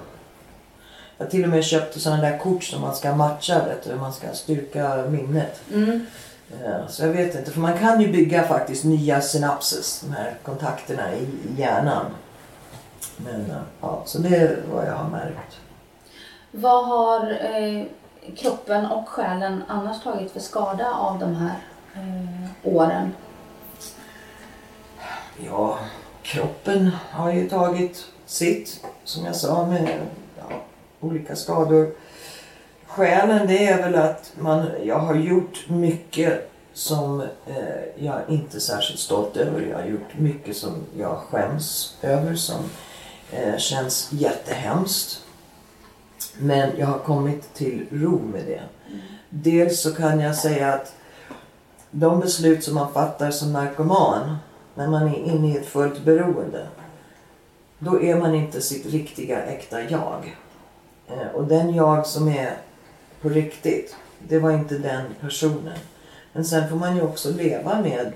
Jag till och med köpt sådana där kort som man ska matcha, vet du. Man ska styrka minnet. Eh, Så jag vet inte, för man kan ju bygga faktiskt nya synapses, de här kontakterna i hjärnan. Men ja, så det är vad jag har märkt. Vad har eh, kroppen och själen annars tagit för skada av de här eh, åren? Ja, kroppen har ju tagit sitt, som jag sa, med ja, olika skador. Skälen, det är väl att man, jag har gjort mycket som eh, jag inte är särskilt stolt över. Jag har gjort mycket som jag skäms över, som eh, känns jättehemskt. Men jag har kommit till ro med det. Dels så kan jag säga att de beslut som man fattar som narkoman när man är inne i ett fullt beroende. Då är man inte sitt riktiga äkta jag. Eh, och den jag som är på riktigt, det var inte den personen. Men sen får man ju också leva med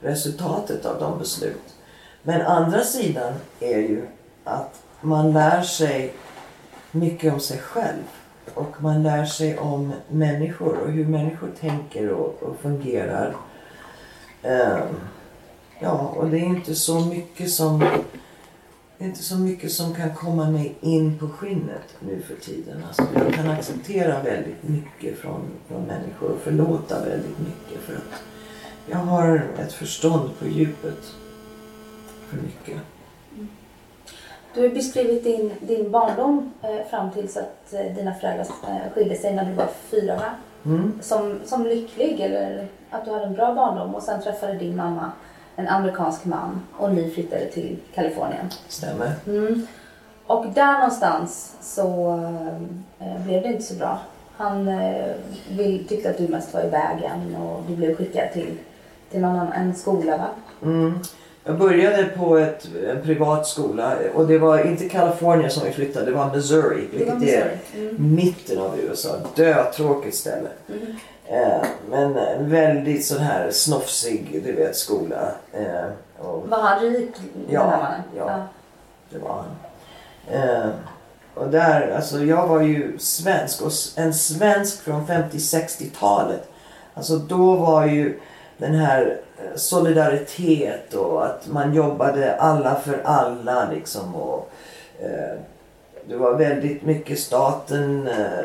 resultatet av de beslut. Men andra sidan är ju att man lär sig mycket om sig själv. Och man lär sig om människor och hur människor tänker och, och fungerar. Um, ja, och det är inte så mycket som det är inte så mycket som kan komma mig in på skinnet nu för tiden. Alltså, jag kan acceptera väldigt mycket från, från människor och förlåta väldigt mycket. För att jag har ett förstånd på djupet för mycket. Du har beskrivit din, din barndom eh, fram tills att eh, dina föräldrar eh, skilde sig när du var fyra va? Mm. Som, som lycklig eller att du hade en bra barndom och sen träffade din mamma en amerikansk man och ni flyttade till Kalifornien. Stämmer. Mm. Och där någonstans så eh, blev det inte så bra. Han eh, vill, tyckte att du mest var i vägen och du blev skickad till, till någon annan, en skola va? Mm. Jag började på ett, en privat skola och det var inte Kalifornien som vi flyttade, det var Missouri. Det var Vilket är Missouri. Mm. mitten av USA. Dötråkigt ställe. Eh, men en väldigt sån här snofsig, du vet, skola. Eh, och Var han rik Ja, här mannen? ja. det var han. Eh, och där, alltså jag var ju svensk och en svensk från 50-60-talet. Alltså då var ju den här Eh, solidaritet och att man jobbade alla för alla liksom. Och, eh, det var väldigt mycket staten eh,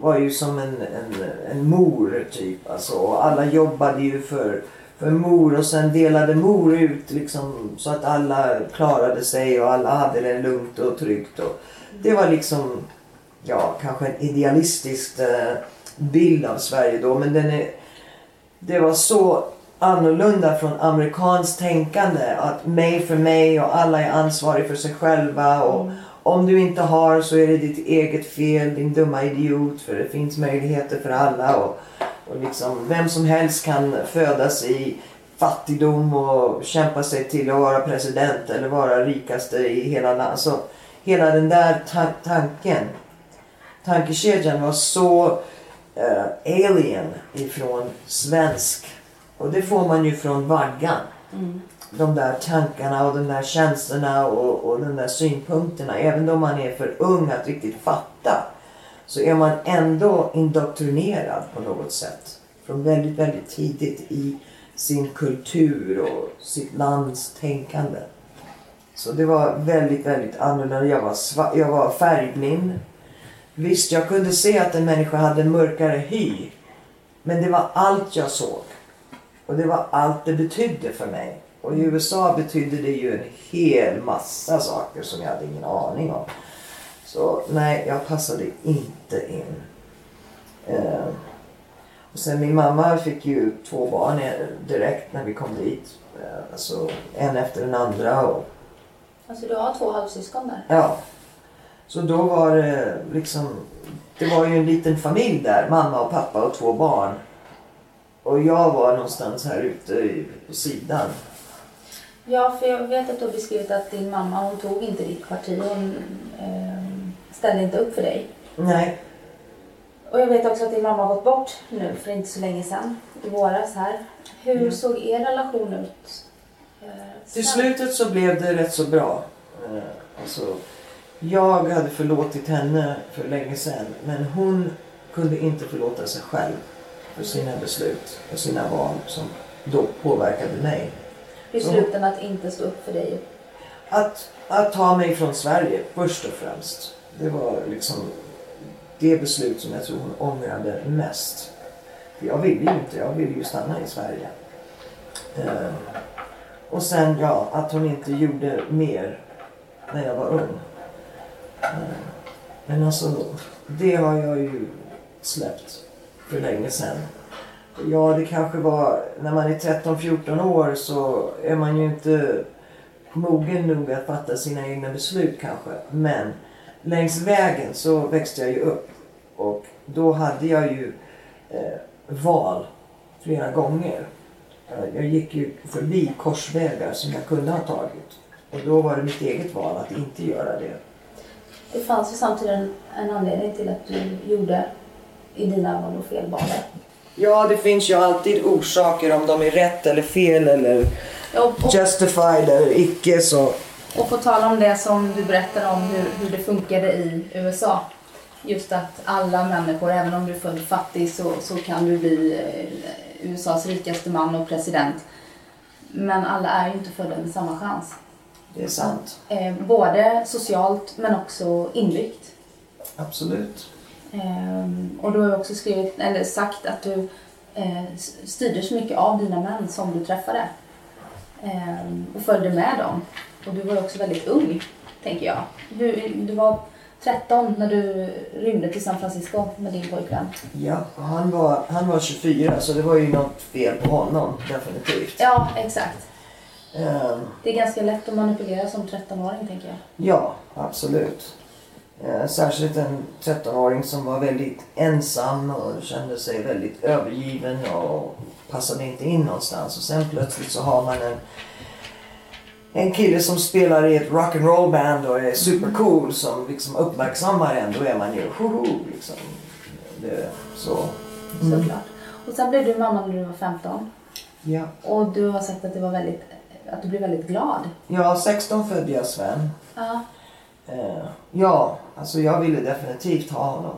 var ju som en, en, en mor typ. Alltså, och alla jobbade ju för, för mor och sen delade mor ut liksom, så att alla klarade sig och alla hade det lugnt och tryggt. Och det var liksom, ja, kanske en idealistisk eh, bild av Sverige då. Men den är, det var så annorlunda från amerikanskt tänkande. Att mig för mig och alla är ansvariga för sig själva. Och om du inte har så är det ditt eget fel, din dumma idiot. För det finns möjligheter för alla. Och, och liksom, vem som helst kan födas i fattigdom och kämpa sig till att vara president eller vara rikaste i hela landet. Alltså, hela den där ta- tanken, tankekedjan var så eh, alien ifrån svensk. Och det får man ju från vaggan. De där tankarna och de där känslorna och, och de där synpunkterna. Även om man är för ung att riktigt fatta. Så är man ändå indoktrinerad på något sätt. Från väldigt, väldigt tidigt i sin kultur och sitt lands tänkande. Så det var väldigt, väldigt annorlunda. Jag var, jag var färgblind. Visst, jag kunde se att en människa hade mörkare hy. Men det var allt jag såg. Och det var allt det betydde för mig. Och i USA betydde det ju en hel massa saker som jag hade ingen aning om. Så nej, jag passade inte in. Eh, och sen min mamma fick ju två barn direkt när vi kom dit. Eh, alltså en efter den andra. Och, Alltså du har två halvsyskon där? Ja. Så då var det liksom... Det var ju en liten familj där. Mamma och pappa och två barn. Och jag var någonstans här ute på sidan. Ja, för jag vet att du har beskrivit att din mamma hon tog inte ditt parti. Hon eh, ställde inte upp för dig. Nej, Och jag vet också att din mamma har gått bort nu för inte så länge sedan. I våras här. Hur Ja. såg er relation ut? Eh, till slutet så blev det rätt så bra. Eh, Alltså, jag hade förlåtit henne för länge sedan. Men hon kunde inte förlåta sig själv för sina beslut och sina val som då påverkade mig. Besluten att inte stå upp för dig. Att, att ta mig från Sverige först och främst. Det var liksom det beslut som jag tror hon ångrade mest. För jag ville ju inte, jag ville ju stanna i Sverige. Eh, och sen ja, att hon inte gjorde mer när jag var ung. Eh, men alltså, det har jag ju släppt för länge sedan. Ja, det kanske var när man är 13-14 år så är man ju inte mogen nog att fatta sina egna beslut kanske. Men längs vägen så växte jag ju upp. Och då hade jag ju eh, val flera gånger. Eh, jag gick ju förbi korsvägar som jag kunde ha tagit. Och då var det mitt eget val att inte göra det. Det fanns ju samtidigt en, en anledning till att du gjorde i dina ögon då fel val. Ja, det finns ju alltid orsaker om de är rätt eller fel eller Och, och, justified eller icke så. och på tal om det som du berättade om hur, hur det funkade i USA. Just att alla människor, även om du är född fattig så, så kan du bli eh, USAs rikaste man och president. Men alla är ju inte födda med samma chans. Det är sant. Eh, både socialt men också inbyggt. Absolut. Ehm, och du har också skrivit, eller sagt att du eh, styrdes mycket av dina män som du träffade. Ehm, och följde med dem. Och du var också väldigt ung, tänker jag. Du, du var 13 när du rymde till San Francisco med din pojkvän. Ja, han var, han var 24 så det var ju något fel på honom definitivt. Ja, exakt. Ehm, Det är ganska lätt att manipulera som 13-åring, tänker jag. ja, absolut. Eh, särskilt en 13-åring som var väldigt ensam och kände sig väldigt övergiven och passade inte in någonstans. Och sen plötsligt så har man en, en kille som spelar i ett rock'n'roll band och är supercool som liksom uppmärksammar en. Då är man ju hoho liksom. Det, så. Såklart. Och sen blev du mamma när du var 15. Ja. Och du har sagt att, det var väldigt, att du blev väldigt glad. Ja, 16 födde jag Sven. Ja. Eh, ja, alltså jag ville definitivt ha honom.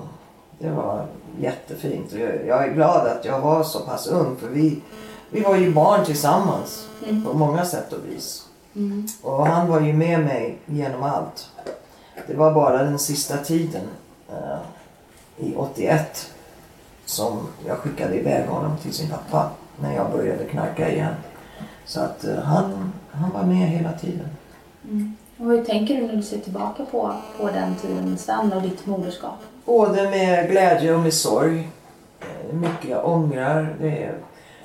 Det var jättefint. Jag, jag är glad att jag var så pass ung för vi, vi var ju barn tillsammans på många sätt och vis. Och han var ju med mig genom allt. Det var bara den sista tiden eh, i 81 som jag skickade iväg honom till sin pappa när jag började knarka igen. Så att eh, han, han var med hela tiden. Och hur tänker du när du ser tillbaka på, på den tiden med Sven och ditt moderskap? Både med glädje och med sorg. Eh, mycket jag ångrar. Det är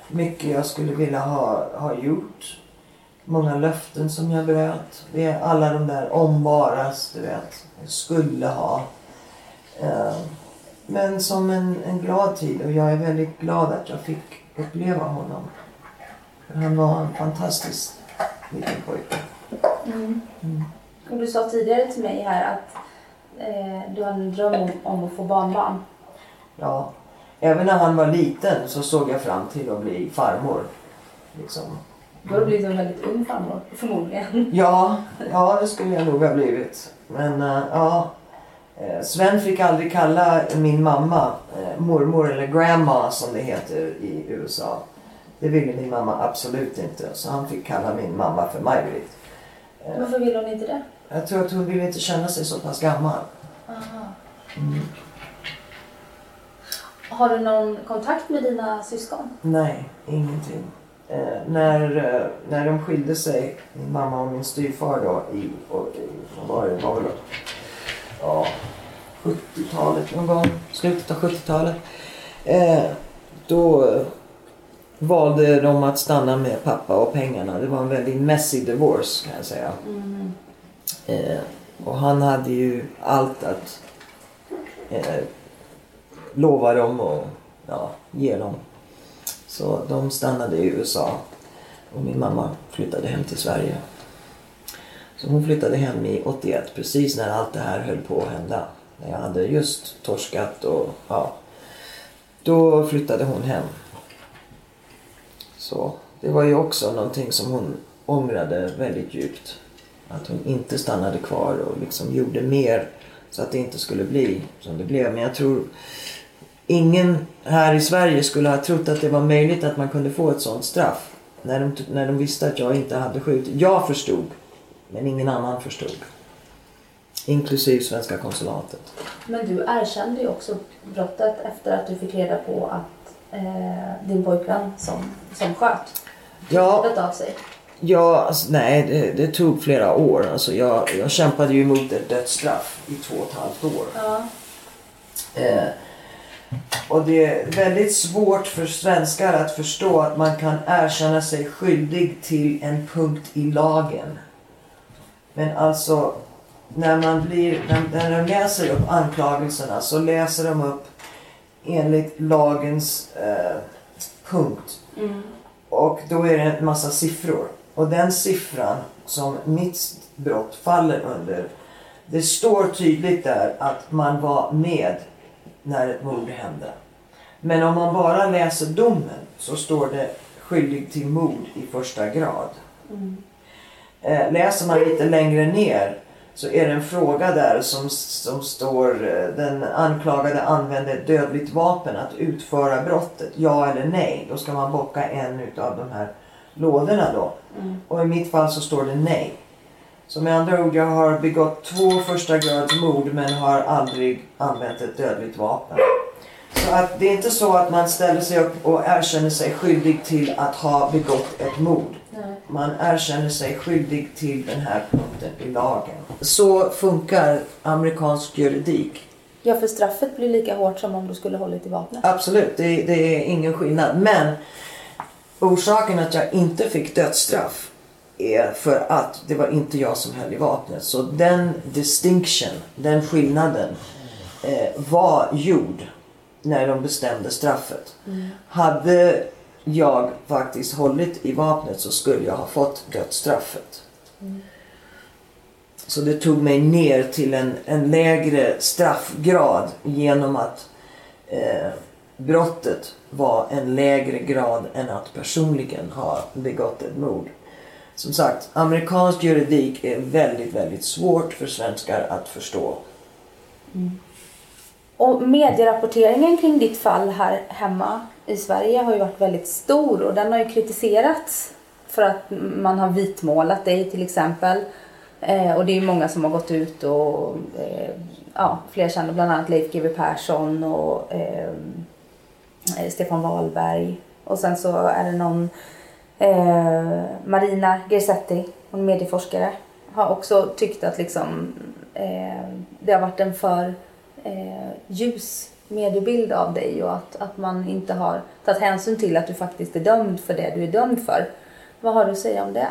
mycket jag skulle vilja ha, ha gjort. Många löften som jag bröt. Det är alla de där om varas, du vet. Skulle ha. Eh, men som en, en glad tid och jag är väldigt glad att jag fick uppleva honom. Han var en fantastisk liten pojke. Och du sa tidigare till mig här att eh, du har en dröm om, om att få barnbarn. Ja, även när han var liten så såg jag fram till att bli farmor. Liksom. Då har du blivit en väldigt ung farmor, förmodligen. *laughs* Ja, ja, det skulle jag nog ha blivit. Men eh, ja, eh, Sven fick aldrig kalla min mamma eh, mormor eller grandma som det heter i USA. Det ville min mamma absolut inte. Så han fick kalla min mamma för Maj-Britt. Varför vill hon inte det? Jag tror att hon ville inte känna sig så pass gammal. Har du någon kontakt med dina syskon? Nej, ingenting. Eh, när, eh, när de skilde sig, min mamma och min styvfar då, i, och, i vad var det, var väl ja, 70-talet någon gång, slutet av 70-talet. Eh, då valde de att stanna med pappa och pengarna. Det var en väldigt messy divorce kan jag säga. Eh, och han hade ju allt att eh, lova dem och ja, ge dem. Så de stannade i USA och min mamma flyttade hem till Sverige. Så hon flyttade hem i 81 precis när allt det här höll på att hända. När jag hade just torskat och ja. Då flyttade hon hem. Så det var ju också någonting som hon ångrade väldigt djupt. Att hon inte stannade kvar och liksom gjorde mer så att det inte skulle bli som det blev. Men jag tror ingen här i Sverige skulle ha trott att det var möjligt att man kunde få ett sånt straff. När de, när de visste att jag inte hade skjutit. Jag förstod, men ingen annan förstod. Inklusive svenska konsulatet. Men du erkände ju också brottet efter att du fick reda på att eh, din pojkvän som, som sköt Ja, av sig. ja alltså, nej det, det tog flera år. Alltså, jag, jag kämpade ju emot ett dödsstraff i två och ett halvt år. Ja. Eh, och det är väldigt svårt för svenskar att förstå att man kan erkänna sig skyldig till en punkt i lagen. Men alltså, när man blir, när, när de läser upp anklagelserna så läser de upp enligt lagens eh, punkt. Och då är det en massa siffror. Och den siffran som mitt brott faller under. Det står tydligt där att man var med när ett mord hände. Men om man bara läser domen så står det skyldig till mord i första grad. Eh, läser man lite längre ner så är det en fråga där som, som står eh, den anklagade använde ett dödligt vapen att utföra brottet. Ja eller nej. Då ska man bocka en utav de här lådorna då. Och i mitt fall så står det nej. Så med andra ord, jag har begått två första grads mord men har aldrig använt ett dödligt vapen. Så att det är inte så att man ställer sig upp och erkänner sig skyldig till att ha begått ett mord. Man erkänner sig skyldig till den här punkten i lagen. Så funkar amerikansk juridik. ja, för straffet blir lika hårt som om du skulle hållit i vapnet. Absolut, det, det är ingen skillnad. Men orsaken att jag inte fick dödsstraff är för att det var inte jag som höll i vapnet. Så den distinction, den skillnaden eh, var gjord när de bestämde straffet. Hade jag faktiskt hållit i vapnet så skulle jag ha fått dödsstraffet. Så det tog mig ner till en, en lägre straffgrad genom att eh, brottet var en lägre grad än att personligen ha begått ett mord. Som sagt, amerikansk juridik är väldigt, väldigt svårt för svenskar att förstå. Mm. Och medierapporteringen kring ditt fall här hemma i Sverige har ju varit väldigt stor och den har ju kritiserats för att man har vitmålat dig till exempel. Eh, och det är många som har gått ut och eh, ja, fler kända, bland annat Leif GW Persson och eh, eh, Stefan Wahlberg. Och sen så är det någon eh, Marina Gersetti, hon är medieforskare, har också tyckt att liksom eh, det har varit en för eh, ljus mediebild av dig och att, att man inte har tagit hänsyn till att du faktiskt är dömd för det du är dömd för. Vad har du att säga om det?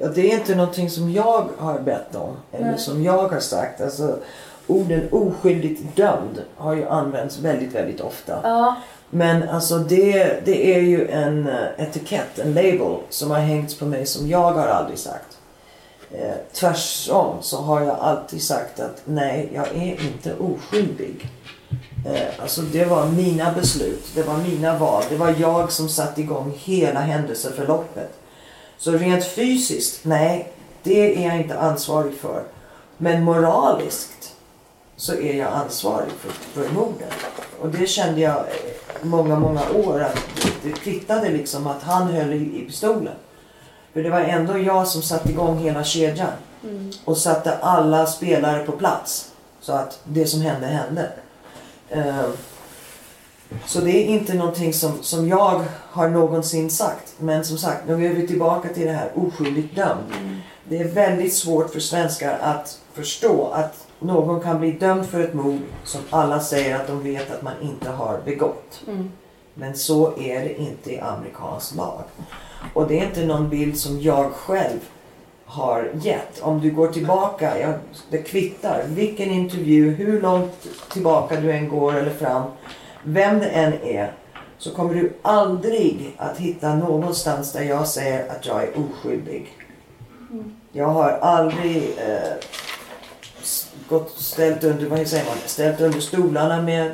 Ja, det är inte någonting som jag har bett om eller Nej. som jag har sagt. Alltså, orden oskyldigt dömd har ju använts väldigt, väldigt ofta. Ja. Men alltså det, det är ju en eh, etikett, en label som har hängts på mig som jag har aldrig sagt. Eh, tvärsom så har jag alltid sagt att nej, jag är inte oskyldig. Eh, alltså det var mina beslut, det var mina val, det var jag som satte igång hela händelseförloppet. Så rent fysiskt, nej, det är jag inte ansvarig för. Men moraliskt så är jag ansvarig för, för morden. Och det kände jag eh, många, många år att det kvittade liksom att han höll i, i pistolen. För det var ändå jag som satte igång hela kedjan. Och satte alla spelare på plats. Så att det som hände hände. Eh, Så det är inte någonting som, som jag har någonsin sagt. Men som sagt, nu är vi tillbaka till det här oskyldigt dömd. Det är väldigt svårt för svenskar att förstå att någon kan bli dömd för ett mord som alla säger att de vet att man inte har begått. Men så är det inte i amerikansk lag. Och det är inte någon bild som jag själv har gett. Om du går tillbaka, ja, det kvittar vilken intervju, hur långt tillbaka du än går eller fram, vem det än är, så kommer du aldrig att hitta någonstans där jag säger att jag är oskyldig. Jag har aldrig eh, gått, ställt under, vad säger man, ställt under stolarna med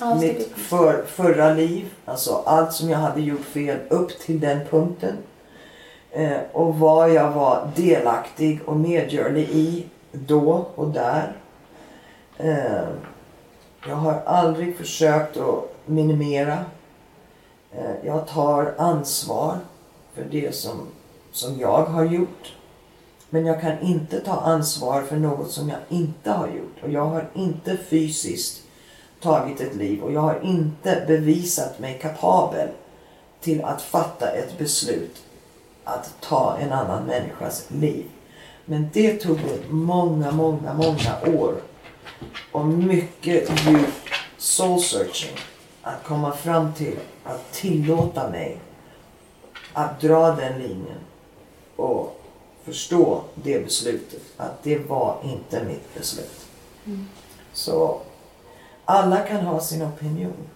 Ja, mitt för, förra liv. Alltså allt som jag hade gjort fel upp till den punkten. Eh, och vad jag var delaktig och medgörlig i då och där. Eh, jag har aldrig försökt att minimera. Eh, jag tar ansvar för det som, som jag har gjort. Men jag kan inte ta ansvar för något som jag inte har gjort. Och jag har inte fysiskt tagit ett liv och jag har inte bevisat mig kapabel till att fatta ett beslut att ta en annan människas liv. Men det tog många, många, många år och mycket djup soul searching att komma fram till att tillåta mig att dra den linjen och förstå det beslutet. Att det var inte mitt beslut. Så alla kan ha sin opinion.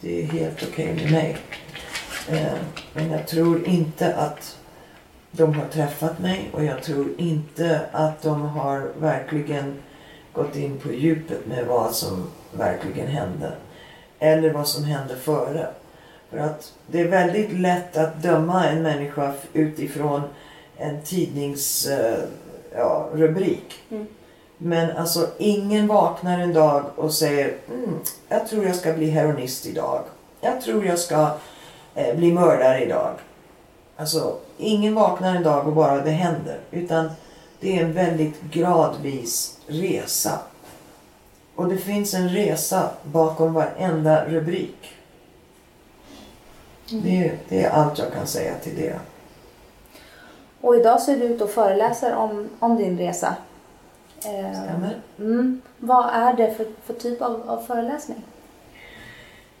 Det är helt okej med mig. Eh, men jag tror inte att de har träffat mig och jag tror inte att de har verkligen gått in på djupet med vad som verkligen hände. Eller vad som hände före. För att det är väldigt lätt att döma en människa utifrån en tidningsrubrik. Eh, ja, rubrik. Men alltså ingen vaknar en dag och säger mm, jag tror jag ska bli heroinist idag. Jag tror jag ska eh, bli mördare idag. Alltså ingen vaknar en dag och bara det händer. Utan det är en väldigt gradvis resa. Och det finns en resa bakom varenda rubrik. Det, det är allt jag kan säga till det. Och idag så är du ute och föreläser om, om din resa. Eh, Stämmer. Mm. Vad är det för, för typ av, av föreläsning?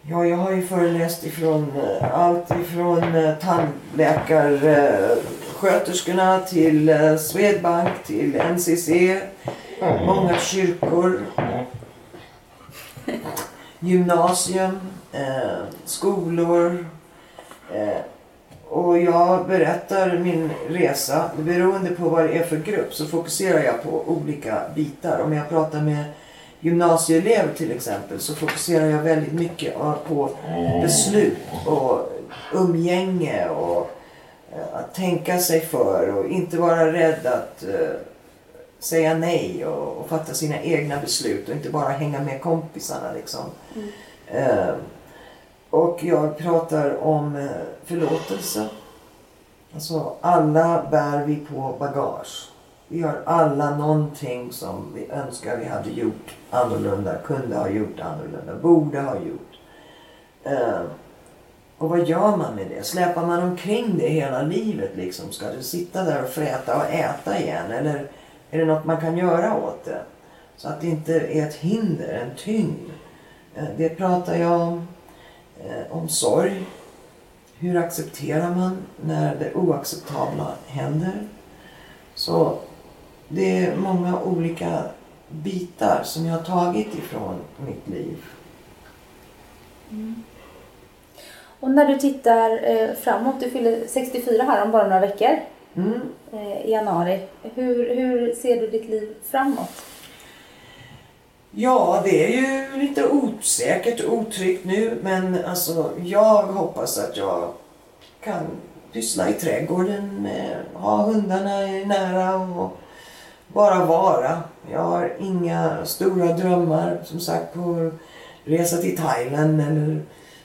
Ja, jag har ju föreläst ifrån eh, allt ifrån eh, tandläkarsköterskorna till Swedbank till NCC, många kyrkor, gymnasium, eh, skolor. Eh, och jag berättar min resa. Beroende på vad det är för grupp så fokuserar jag på olika bitar. Om jag pratar med gymnasieelever till exempel så fokuserar jag väldigt mycket på beslut och umgänge och eh, att tänka sig för och inte vara rädd att eh, säga nej och, och fatta sina egna beslut och inte bara hänga med kompisarna liksom. Eh, och jag pratar om eh, förlåtelse. Alltså alla bär vi på bagage. Vi har alla någonting som vi önskar vi hade gjort annorlunda, kunde ha gjort annorlunda, borde ha gjort. Eh, och vad gör man med det? Släpar man omkring det hela livet liksom? Ska du sitta där och fräta och äta igen? Eller är det något man kan göra åt det? Så att det inte är ett hinder, en tyngd. Eh, det pratar jag om. Eh, om sorg. Hur accepterar man när det oacceptabla händer? Så det är många olika bitar som jag har tagit ifrån mitt liv. Mm. Och när du tittar eh, framåt, du fyller 64 här om bara några veckor Mm. i januari. Hur, hur ser du ditt liv framåt? Ja, det är ju lite osäkert och otryggt nu men alltså jag hoppas att jag kan pyssla i trädgården, med, ha hundarna nära och bara vara. Jag har inga stora drömmar som sagt på att resa till Thailand eller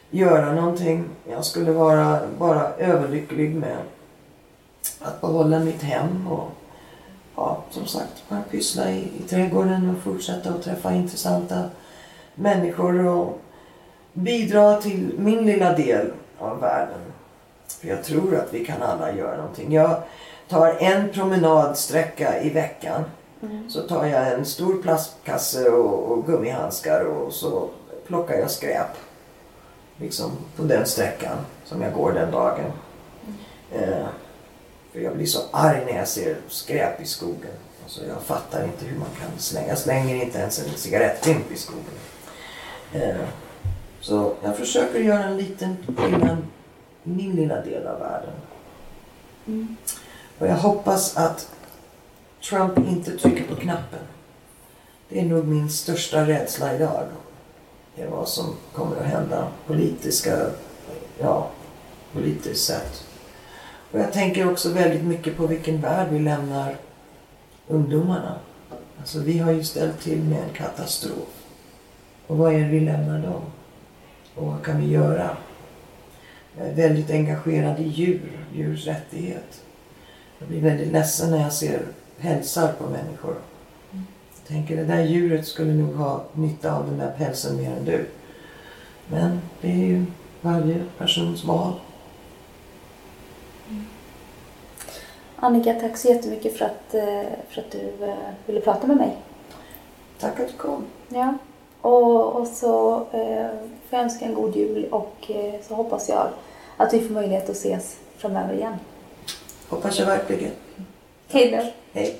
göra någonting. Jag skulle vara bara överlycklig med att behålla mitt hem och ja, som sagt, bara pyssla i, i trädgården och fortsätta att träffa intressanta människor och bidra till min lilla del av världen. För jag tror att vi kan alla göra någonting. Jag tar en promenadsträcka i veckan. Så tar jag en stor plastkasse och, och gummihandskar och så plockar jag skräp. Liksom på den sträckan som jag går den dagen. Eh, för jag blir så arg när jag ser skräp i skogen. Alltså jag fattar inte hur man kan slänga. Jag slänger inte ens en cigarettfimp i skogen. Eh, så jag försöker göra en liten skillnad i min lilla del av världen. Och jag hoppas att Trump inte trycker på knappen. Det är nog min största rädsla idag. Det är vad som kommer att hända politiska, ja, politiskt sett. Och jag tänker också väldigt mycket på vilken värld vi lämnar ungdomarna. Alltså vi har ju ställt till med en katastrof. Och vad är det vi lämnar dem? Och vad kan vi göra? Jag är väldigt engagerad i djur, djurs rättighet. Jag blir väldigt ledsen när jag ser pälsar på människor. Jag tänker det där djuret skulle nog ha nytta av den där pälsen mer än du. Men det är ju varje persons val. Annika, tack så jättemycket för att, eh, för att du eh, ville prata med mig. Tack att du kom. Ja. Och, och så eh, får jag önska en god jul och eh, så hoppas jag att vi får möjlighet att ses framöver igen. Hoppas jag verkligen. Hej då! Hej.